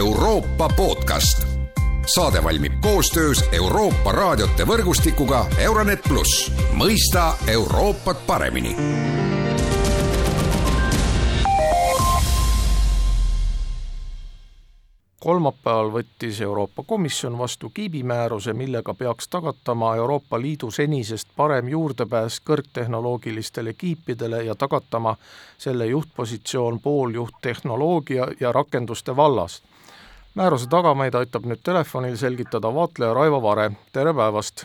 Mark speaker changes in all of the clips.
Speaker 1: Euroopa podcast. saade valmib koostöös Euroopa raadiote võrgustikuga Euronet pluss, mõista Euroopat paremini
Speaker 2: kolmapäeval võttis Euroopa Komisjon vastu kiibimääruse, millega peaks tagatama Euroopa Liidu senisest parem juurdepääs kõrgtehnoloogilistele kiipidele ja tagatama selle juhtpositsioon pooljuhttehnoloogia ja rakenduste vallas. Määruse tagamaid aitab nüüd telefonil selgitada vaatleja Raivo Vare, tere päevast!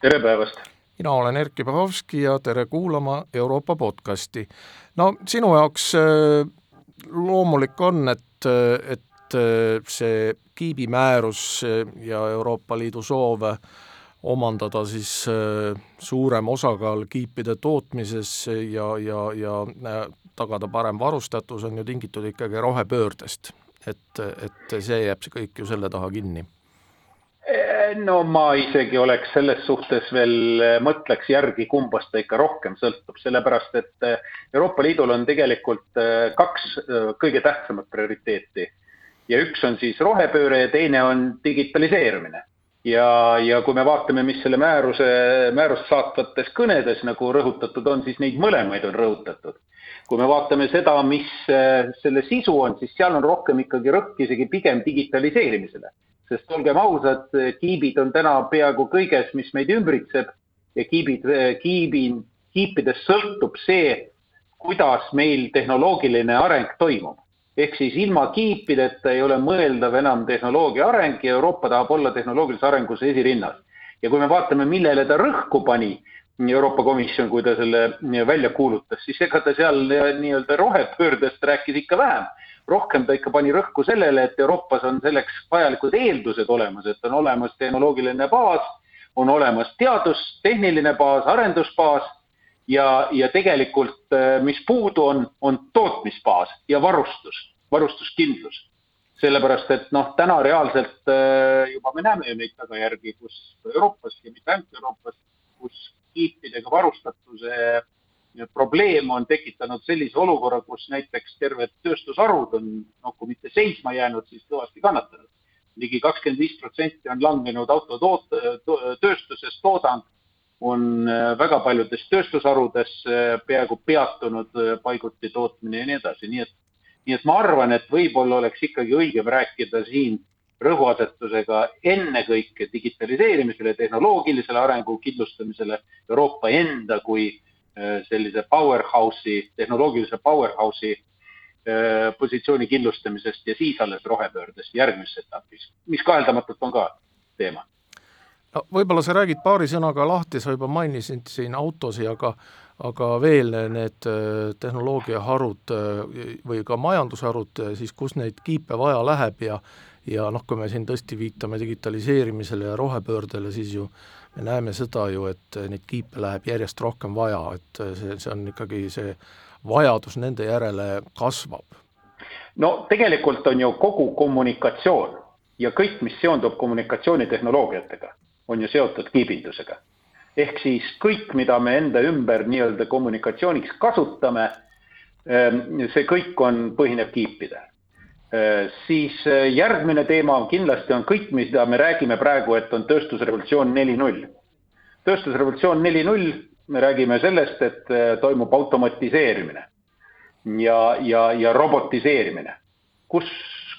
Speaker 3: tere päevast!
Speaker 2: mina olen Erkki Pahovski ja tere kuulama Euroopa podcasti. no sinu jaoks äh, loomulik on, et, et Äh, see Kiibi määrus äh, ja Euroopa Liidu soov omandada siis äh, suurem osakaal kiipide tootmises ja, ja, ja tagada parem varustatus, on ju tingitud ikkagi rohepöördest. Et, et see jääb see kõik ju selle taha kinni
Speaker 3: no ma isegi oleks selles suhtes veel, mõtleks järgi, kumbast ta ikka rohkem sõltub, sellepärast et Euroopa Liidul on tegelikult kaks kõige tähtsamat prioriteeti ja üks on siis rohepööre ja teine on digitaliseerimine. ja, ja kui me vaatame, mis selle määruse, määrust saatvates kõnedes nagu rõhutatud on, siis neid mõlemaid on rõhutatud. Kui me vaatame seda, mis äh, selle sisu on, siis seal on rohkem ikkagi rõhk isegi pigem digitaliseerimisele. sest olgem ausad, kiibid on täna peaaegu kõiges, mis meid ümbritseb ja kiibid, kiibi, kiipidest sõltub see, kuidas meil tehnoloogiline areng toimub ehk siis ilma kiipideta ei ole mõeldav enam tehnoloogia areng ja Euroopa tahab olla tehnoloogilises arengus esirinnas. ja kui me vaatame, millele ta rõhku pani, Euroopa Komisjon, kui ta selle välja kuulutas, siis ega ta seal nii-öelda rohepöördest rääkis ikka vähem. rohkem ta ikka pani rõhku sellele, et Euroopas on selleks vajalikud eeldused olemas, et on olemas tehnoloogiline baas, on olemas teadus, tehniline baas, arendusbaas ja, ja tegelikult, äh, mis puudu on, on tootmisbaas ja varustus, varustuskindlus. sellepärast, et noh, täna reaalselt juba me näeme ju neid tagajärgi, kus Euroopas ja mitte ainult Euroopas, kus kiipidega varustatuse probleem on tekitanud sellise olukorra, kus näiteks terved tööstusharud on, noh, kui mitte seisma jäänud, siis kõvasti kannatanud. ligi kakskümmend viis protsenti on langenud autotoot-, tööstuses toodang on äh, väga paljudes tööstusharudes äh, peaaegu peatunud paiguti tootmine ja nii edasi, nii et, nii et ma arvan, et võib-olla oleks ikkagi õigem rääkida siin rõhuasetusega ennekõike digitaliseerimisele, tehnoloogilisele arengu kindlustamisele, Euroopa enda kui sellise powerhouse'i, tehnoloogilise powerhouse'i positsiooni kindlustamisest ja siis alles rohepöördest järgmises etapis, mis kaheldamatult on ka teema.
Speaker 2: No võib-olla sa räägid paari sõnaga lahti, sa juba mainisid siin autosid, aga aga veel need äh, tehnoloogiaharud äh, või ka majandusharud, äh, siis kus neid kiipe vaja läheb ja ja noh, kui me siin tõesti viitame digitaliseerimisele ja rohepöördele, siis ju me näeme seda ju, et neid kiipe läheb järjest rohkem vaja, et see, see on ikkagi see vajadus nende järele kasvab.
Speaker 3: no tegelikult on ju kogu kommunikatsioon ja kõik, mis seondub kommunikatsioonitehnoloogiatega on ju seotud kiibindusega. ehk siis kõik, mida me enda ümber nii-öelda kommunikatsiooniks kasutame, ehm, see kõik on, põhineb kiipidel. Ehm, siis eh, järgmine teema kindlasti on kõik, mida me räägime praegu, et on tööstusrevolutsioon neli null. tööstusrevolutsioon neli null, me räägime sellest, et eh, toimub automatiseerimine ja, ja, ja robotiseerimine. kus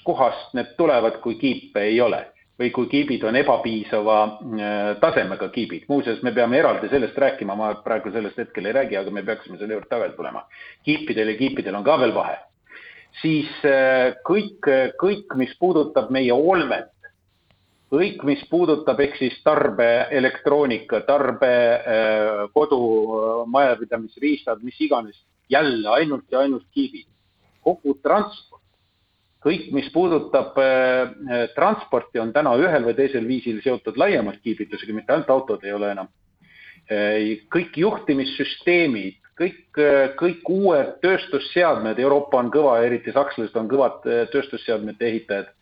Speaker 3: kohast need tulevad, kui kiipe ei ole või kui kiibid on ebapiisava äh, tasemega kiibid. muuseas, me peame eraldi sellest rääkima, ma praegu sellest hetkel ei räägi, aga me peaksime selle juurde tagasi tulema. kiipidel ja kiipidel on ka veel vahe. Siis äh, kõik, kõik, mis puudutab meie olmet, kõik, mis puudutab ehk siis tarbeelektroonika, tarbe äh, kodumajapidamisriistad, mis iganes, jälle ainult ja ainult kiibid. kogu transport kõik, mis puudutab äh, äh, transporti, on täna ühel või teisel viisil seotud laiemalt kiibitusega, mitte ainult autod ei ole enam äh,. kõik juhtimissüsteemid, kõik äh,, kõik uued tööstusseadmed, Euroopa on kõva, eriti sakslased on kõvad äh, tööstusseadmete ehitajad.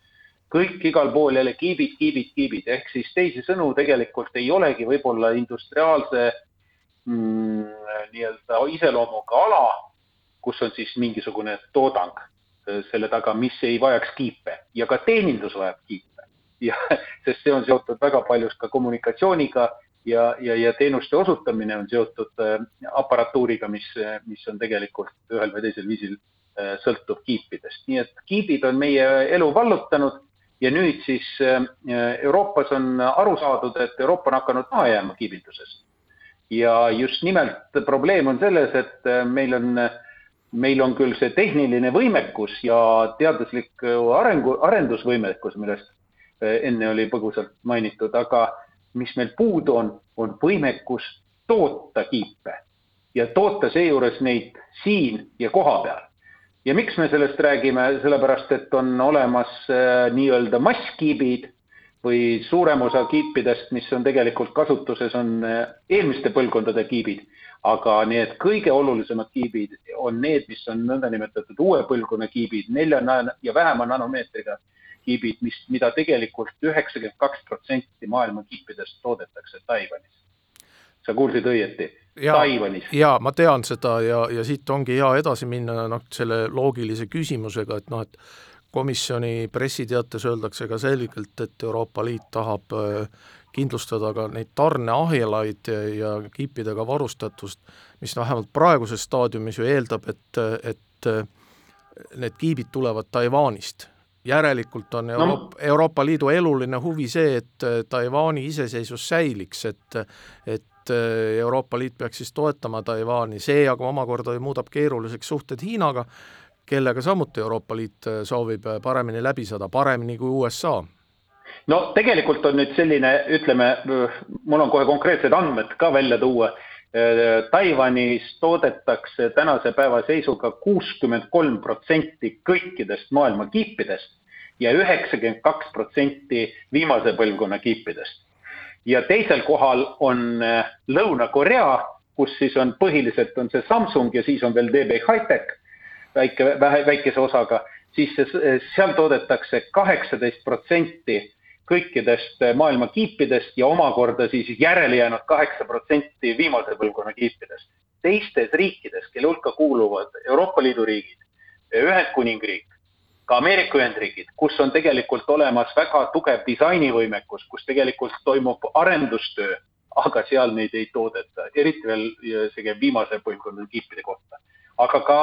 Speaker 3: kõik igal pool jälle kiibid, kiibid, kiibid, ehk siis teisisõnu tegelikult ei olegi võib-olla industriaalse mm, nii-öelda iseloomuga ala, kus on siis mingisugune toodang selle taga, mis ei vajaks kiipe ja ka teenindus vajab kiipe. ja, sest see on seotud väga paljus ka kommunikatsiooniga ja, ja, ja teenuste osutamine on seotud aparatuuriga, mis, mis on tegelikult ühel või teisel viisil sõltub kiipidest, nii et kiibid on meie elu vallutanud ja nüüd siis Euroopas on aru saadud, et Euroopa on hakanud maha jääma kiibindusest ja just nimelt probleem on selles, et äh, meil on, meil on küll see tehniline võimekus ja teaduslik arengu, arendusvõimekus, millest äh, enne oli põgusalt mainitud, aga mis meil puudu on, on võimekus toota kiipe ja toota seejuures neid siin ja kohapeal. ja miks me sellest räägime, sellepärast et on olemas äh, nii-öelda masskiibid või suurem osa kiipidest, mis on tegelikult kasutuses, on eh, eelmiste põlvkondade kiibid, aga need kõige olulisemad kiibid on need, mis on nõndanimetatud uue põlvkonna kiibid, nelja ja vähema nanomeetriga kiibid, mis, mida tegelikult üheksakümmend kaks protsenti maailma kiipidest toodetakse Taiwanis. sa kuulsid õieti? Taiwanis.
Speaker 2: jaa, ma tean seda ja, ja siit ongi hea edasi minna noh, selle loogilise küsimusega, et noh, et komisjoni pressiteates öeldakse ka selgelt, et Euroopa Liit tahab äh, kindlustada ka neid tarneahelaid ja kiipidega varustatust, mis vähemalt praeguses staadiumis ju eeldab, et, et äh, need kiibid tulevad Taiwanist. Järelikult on Euroopa no., Euroopa Liidu eluline huvi see, et äh, Taiwan'i iseseisvus säiliks, et et Euroopa Liit peaks siis toetama Taiwan'i, see aga omakorda muudab keeruliseks suhted Hiinaga, kellega samuti Euroopa Liit äh, soovib äh, paremini läbi saada, paremini kui USA
Speaker 3: no tegelikult on nüüd selline, ütleme, mul on kohe konkreetsed andmed ka välja tuua. Äh, Taiwanis toodetakse tänase päeva seisuga kuuskümmend kolm protsenti kõikidest maailma kiipidest ja üheksakümmend kaks protsenti viimase põlvkonna kiipidest. ja teisel kohal on Lõuna-Korea, kus siis on põhiliselt on see Samsung ja siis on veel DB Hightech väike, väikese osaga, siis seal toodetakse kaheksateist protsenti kõikidest maailma kiipidest ja omakorda siis järele jäänud kaheksa protsenti viimase põlvkonna kiipidest. teistes riikides, kelle hulka kuuluvad Euroopa Liidu riigid, Ühendkuningriik, ka Ameerika Ühendriigid, kus on tegelikult olemas väga tugev disainivõimekus, kus tegelikult toimub arendustöö, aga seal neid ei toodeta, eriti veel see käib viimase põlvkonna kiipide kohta. aga ka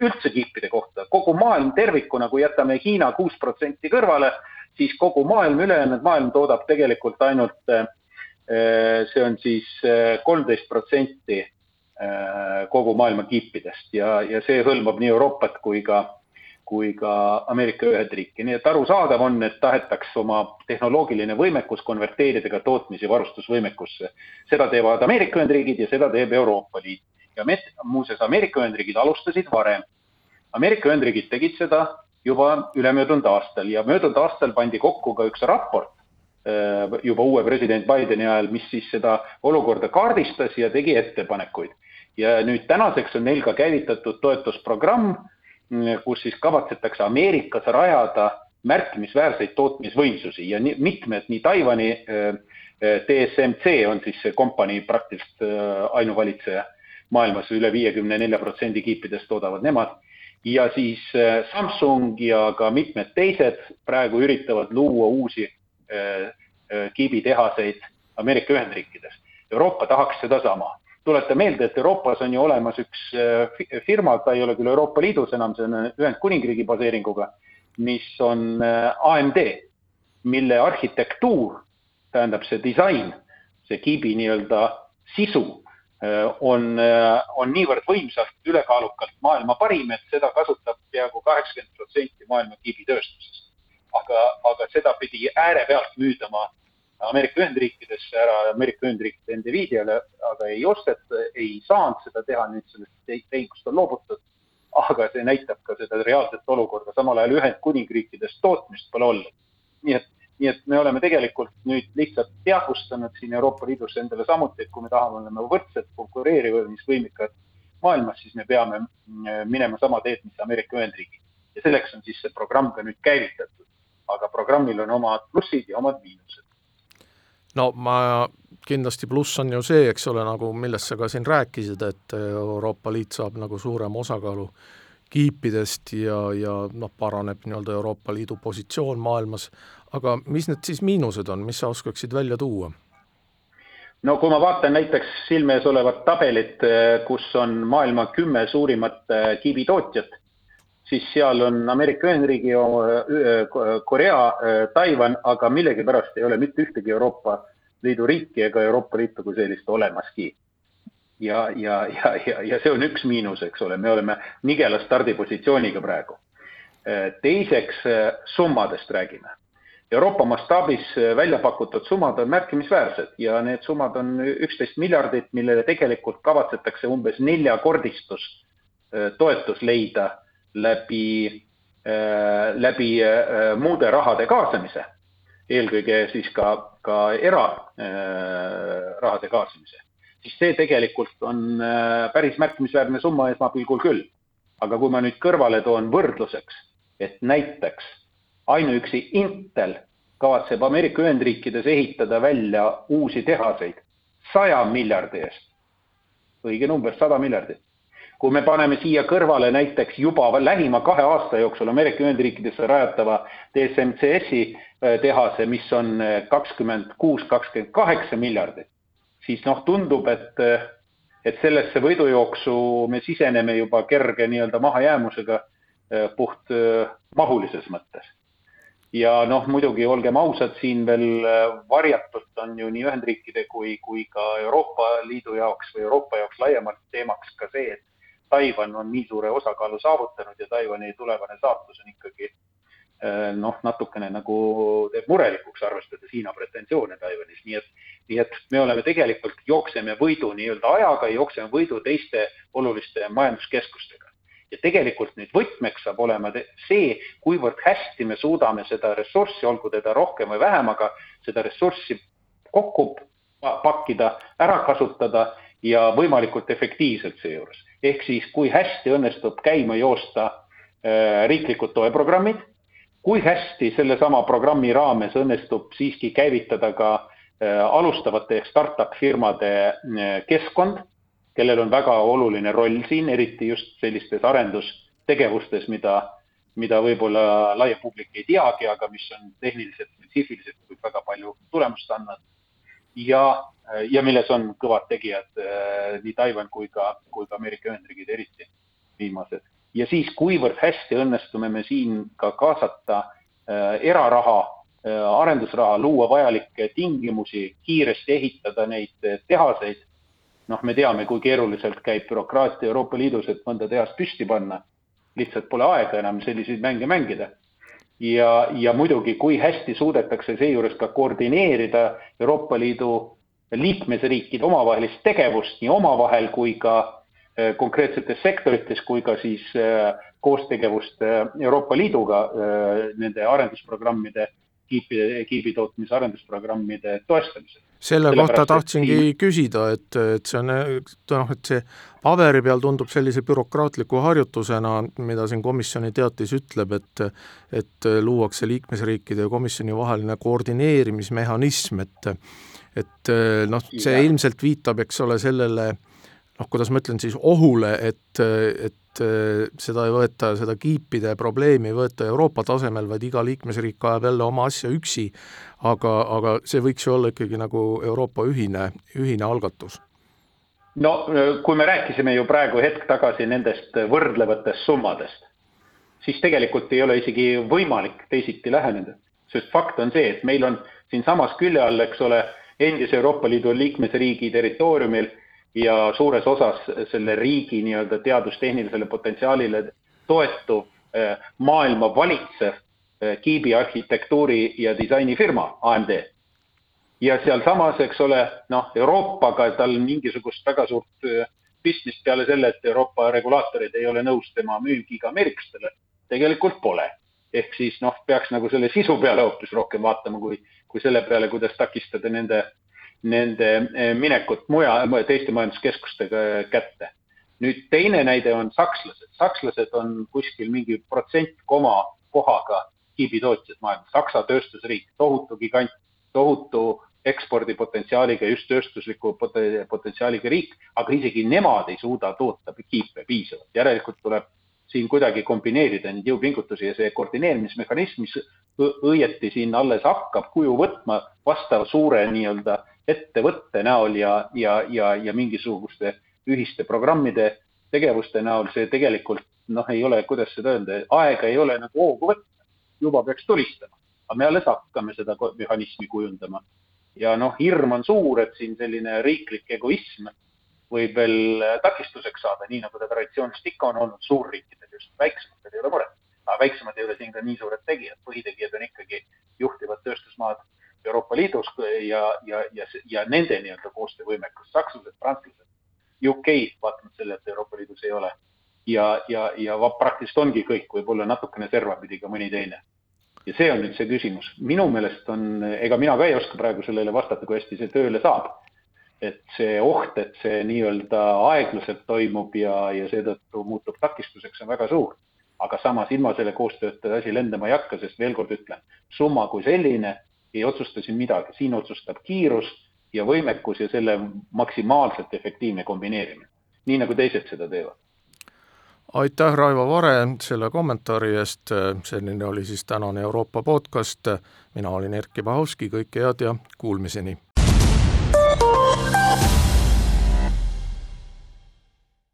Speaker 3: üldse kiipide kohta, kogu maailm tervikuna, kui jätame Hiina kuus protsenti kõrvale, siis kogu maailm, ülejäänud maailm toodab tegelikult ainult, äh, see on siis äh, kolmteist protsenti äh, kogu maailma kiipidest ja, ja see hõlmab nii Euroopat kui ka, kui ka Ameerika Ühendriiki, nii et arusaadav on, et tahetakse oma tehnoloogiline võimekus konverteerida ka tootmis- ja varustusvõimekusse. seda teevad Ameerika Ühendriigid ja seda teeb Euroopa Liit ja muuseas, Ameerika Ühendriigid alustasid varem. Ameerika Ühendriigid tegid seda juba ülemöödunud aastal ja möödunud aastal pandi kokku ka üks raport äh, juba uue president Bideni ajal, mis siis seda olukorda kaardistas ja tegi ettepanekuid. ja nüüd tänaseks on neil ka käivitatud toetusprogramm, kus siis kavatsetakse Ameerikas rajada märkimisväärseid tootmisvõimsusi ja nii, mitmed, nii Taiwan'i äh, TSMC on siis see kompanii praktiliselt äh, ainuvalitseja maailmas üle viiekümne nelja protsendi kiipidest toodavad nemad. Ja siis äh, Samsung ja ka mitmed teised praegu üritavad luua uusi äh, äh, kiibitehaseid Ameerika Ühendriikides. Euroopa tahaks sedasama. tuleta meelde, et Euroopas on ju olemas üks firma, ta ei ole küll Euroopa Liidus enam, see on Ühendkuningriigi baseeringuga, mis on AMD, mille arhitektuur, tähendab see disain, see kiibi nii-öelda sisu on, äh, on niivõrd võimsalt ülekaalukalt maailma parim, et seda kasutab peaaegu kaheksakümmend protsenti maailma kiibitööstusest. aga, aga seda pidi äärepealt müüdama Ameerika Ühendriikidesse ära, Ameerika Ühendriikide Nvidiale, aga ei osteta, ei saanud seda teha, nüüd sellest tehingust on loobutud. aga see näitab ka seda reaalset olukorda, samal ajal Ühendkuningriikides tootmist pole olnud. nii et nii et me oleme tegelikult nüüd lihtsalt teadvustanud siin Euroopa Liidus endale samuti, et kui me tahame olema võrdselt konkureerimisvõimekad maailmas, siis me peame mm, minema sama teed, mis Ameerika Ühendriigid. ja selleks on siis see programm ka nüüd käivitatud. aga programmil on omad plussid ja omad miinused.
Speaker 2: no ma, kindlasti pluss on ju see, eks ole, nagu millest sa ka siin rääkisid, et Euroopa Liit saab nagu suurema osakaalu kiipidest ja, ja noh, paraneb nii-öelda Euroopa Liidu positsioon maailmas, aga mis need siis miinused on, mis sa oskaksid välja tuua?
Speaker 3: no kui ma vaatan näiteks silme ees olevat tabelit, kus on maailma kümme suurimat kiibitootjat, siis seal on Ameerika Ühendriigi, Korea, Taiwan, aga millegipärast ei ole mitte ühtegi Euroopa Liidu riiki ega Euroopa Liitu kui sellist olemaski ja, ja, ja, ja, ja see on üks miinus, eks ole, me oleme nigela stardipositsiooniga praegu. teiseks summadest räägime. Euroopa mastaabis välja pakutud summad on märkimisväärsed ja need summad on üksteist miljardit, millele tegelikult kavatsetakse umbes neljakordistus toetus leida läbi, läbi muude rahade kaasamise, eelkõige siis ka, ka erarahade kaasamise siis see tegelikult on päris märkimisväärne summa esmapilgul küll. aga kui ma nüüd kõrvale toon võrdluseks, et näiteks ainuüksi Intel kavatseb Ameerika Ühendriikides ehitada välja uusi tehaseid saja miljardi eest. õige number, sada miljardit. kui me paneme siia kõrvale näiteks juba lähima kahe aasta jooksul Ameerika Ühendriikidesse rajatava DSMCS-i äh, tehase, mis on äh, kakskümmend kuus, kakskümmend kaheksa miljardit, siis noh, tundub, et, et sellesse võidujooksu me siseneme juba kerge nii-öelda mahajäämusega puht mahulises mõttes. Ja noh, muidugi olgem ausad, siin veel eh, varjatult on ju nii Ühendriikide kui, kui ka Euroopa Liidu jaoks või Euroopa jaoks laiemalt teemaks ka see, et Taiwan on nii suure osakaalu saavutanud ja Taiwan'i tulevane saatus on ikkagi noh, natukene nagu teeb murelikuks, arvestades Hiina pretensioone Taiwan'is, nii et nii et me oleme tegelikult, jookseme võidu nii-öelda ajaga, jookseme võidu teiste oluliste majanduskeskustega. Ja tegelikult nüüd võtmeks saab olema see, kuivõrd hästi me suudame seda ressurssi, olgu teda rohkem või vähem, aga seda ressurssi kokku pakkida, ära kasutada ja võimalikult efektiivselt seejuures. ehk siis, kui hästi õnnestub käima joosta äh, riiklikud toeprogrammid, kui hästi sellesama programmi raames õnnestub siiski käivitada ka Äh, alustavate ehk startup firmade äh, keskkond, kellel on väga oluline roll siin, eriti just sellistes arendustegevustes, mida, mida võib-olla laiem publik ei teagi, aga mis on tehniliselt, spetsiifiliselt võib väga palju tulemust andnud. ja, ja milles on kõvad tegijad nii Taiwan kui ka, kui ka Ameerika Ühendriigid eriti viimased. ja siis, kuivõrd hästi õnnestume me siin ka kaasata eraraha Äh, arendusraha, luua vajalikke tingimusi, kiiresti ehitada neid tehaseid. Noh, me teame, kui keeruliselt käib bürokraatia Euroopa Liidus, et mõnda tehast püsti panna. lihtsalt pole aega enam selliseid mänge mängida. ja, ja muidugi, kui hästi suudetakse seejuures ka koordineerida Euroopa Liidu liikmesriikide omavahelist tegevust nii omavahel kui ka äh, konkreetsetes sektorites kui ka siis äh, koostegevust Euroopa Liiduga nende arendusprogrammide kiipi, kiibitootmise arendusprogrammide toestamisel.
Speaker 2: Selle kohta tahtsingi siin... küsida, et, et see on noh, et see paberi peal tundub sellise bürokraatliku harjutusena, mida siin komisjoni teatis ütleb, et et luuakse liikmesriikide ja komisjoni vaheline koordineerimismehhanism, et et noh, see ilmselt viitab, eks ole, sellele noh, kuidas ma ütlen siis, ohule, et, et seda ei võeta, seda kiipide probleemi ei võeta Euroopa tasemel, vaid iga liikmesriik ajab jälle oma asja üksi, aga, aga see võiks ju olla ikkagi nagu Euroopa ühine, ühine algatus.
Speaker 3: No kui me rääkisime ju praegu hetk tagasi nendest võrdlevatest summadest, siis tegelikult ei ole isegi võimalik teisiti läheneda, sest fakt on see, et meil on siinsamas külje all, eks ole, endise Euroopa Liidu liikmesriigi territooriumil ja suures osas selle riigi nii-öelda teadustehnilisele potentsiaalile toetuv eh, maailma valitsev eh, kiibi arhitektuuri ja disainifirma AMD. ja sealsamas, eks ole, noh, Euroopaga tal mingisugust väga suurt eh, pistmist peale selle, et Euroopa regulaatorid ei ole nõus tema müügiga ameeriklastele, tegelikult pole. ehk siis noh, peaks nagu selle sisu peale hoopis rohkem vaatama, kui, kui selle peale, kuidas takistada nende nende eh, minekut mujal, teiste majanduskeskustega kätte. nüüd teine näide on sakslased. sakslased on kuskil mingi protsent koma kohaga kiibitootjad maailmas, Saksa tööstusriik, tohutu gigant, tohutu ekspordipotentsiaaliga, just tööstusliku potentsiaaliga riik, aga isegi nemad ei suuda toota kiipe piisavalt, järelikult tuleb siin kuidagi kombineerida neid jõupingutusi ja see koordineerimismehhanism, mis õieti siin alles hakkab kuju võtma vastava suure nii-öelda ettevõtte näol ja, ja, ja, ja mingisuguste ühiste programmide tegevuste näol, see tegelikult noh, ei ole, kuidas seda öelda, aega ei ole nagu hoogu võtta, juba peaks tulistama, aga me alles hakkame seda mehhanismi kujundama. ja noh, hirm on suur, et siin selline riiklik egoism võib veel takistuseks saada, nii nagu ta traditsiooniliselt ikka on olnud. Suurriikidel, just väiksematel ei ole muret. aga väiksemad ei ole siin ka nii suured tegijad, põhitegijad on ikkagi juhtivad tööstusmaad Euroopa Liidus ja, ja, ja, ja nende nii-öelda koostöövõimekus, sakslased, prantslased, UK, vaatamata sellele, et Euroopa Liidus ei ole. ja, ja, ja praktiliselt ongi kõik, võib-olla natukene servapidi ka mõni teine. ja see on nüüd see küsimus, minu meelest on, ega mina ka ei oska praegu sellele vastata, kui hästi see tööle saab. et see oht, et see nii-öelda aeglaselt toimub ja, ja seetõttu muutub takistuseks, on väga suur aga samas ilma selle koostööta asi lendama ei hakka, sest veel kord ütlen, summa kui selline ei otsusta siin midagi, siin otsustab kiirus ja võimekus ja selle maksimaalselt efektiivne kombineerimine, nii nagu teised seda teevad.
Speaker 2: aitäh, Raivo Vare, selle kommentaari eest, selline oli siis tänane Euroopa podcast, mina olin Erkki Bahovski, kõike head ja kuulmiseni!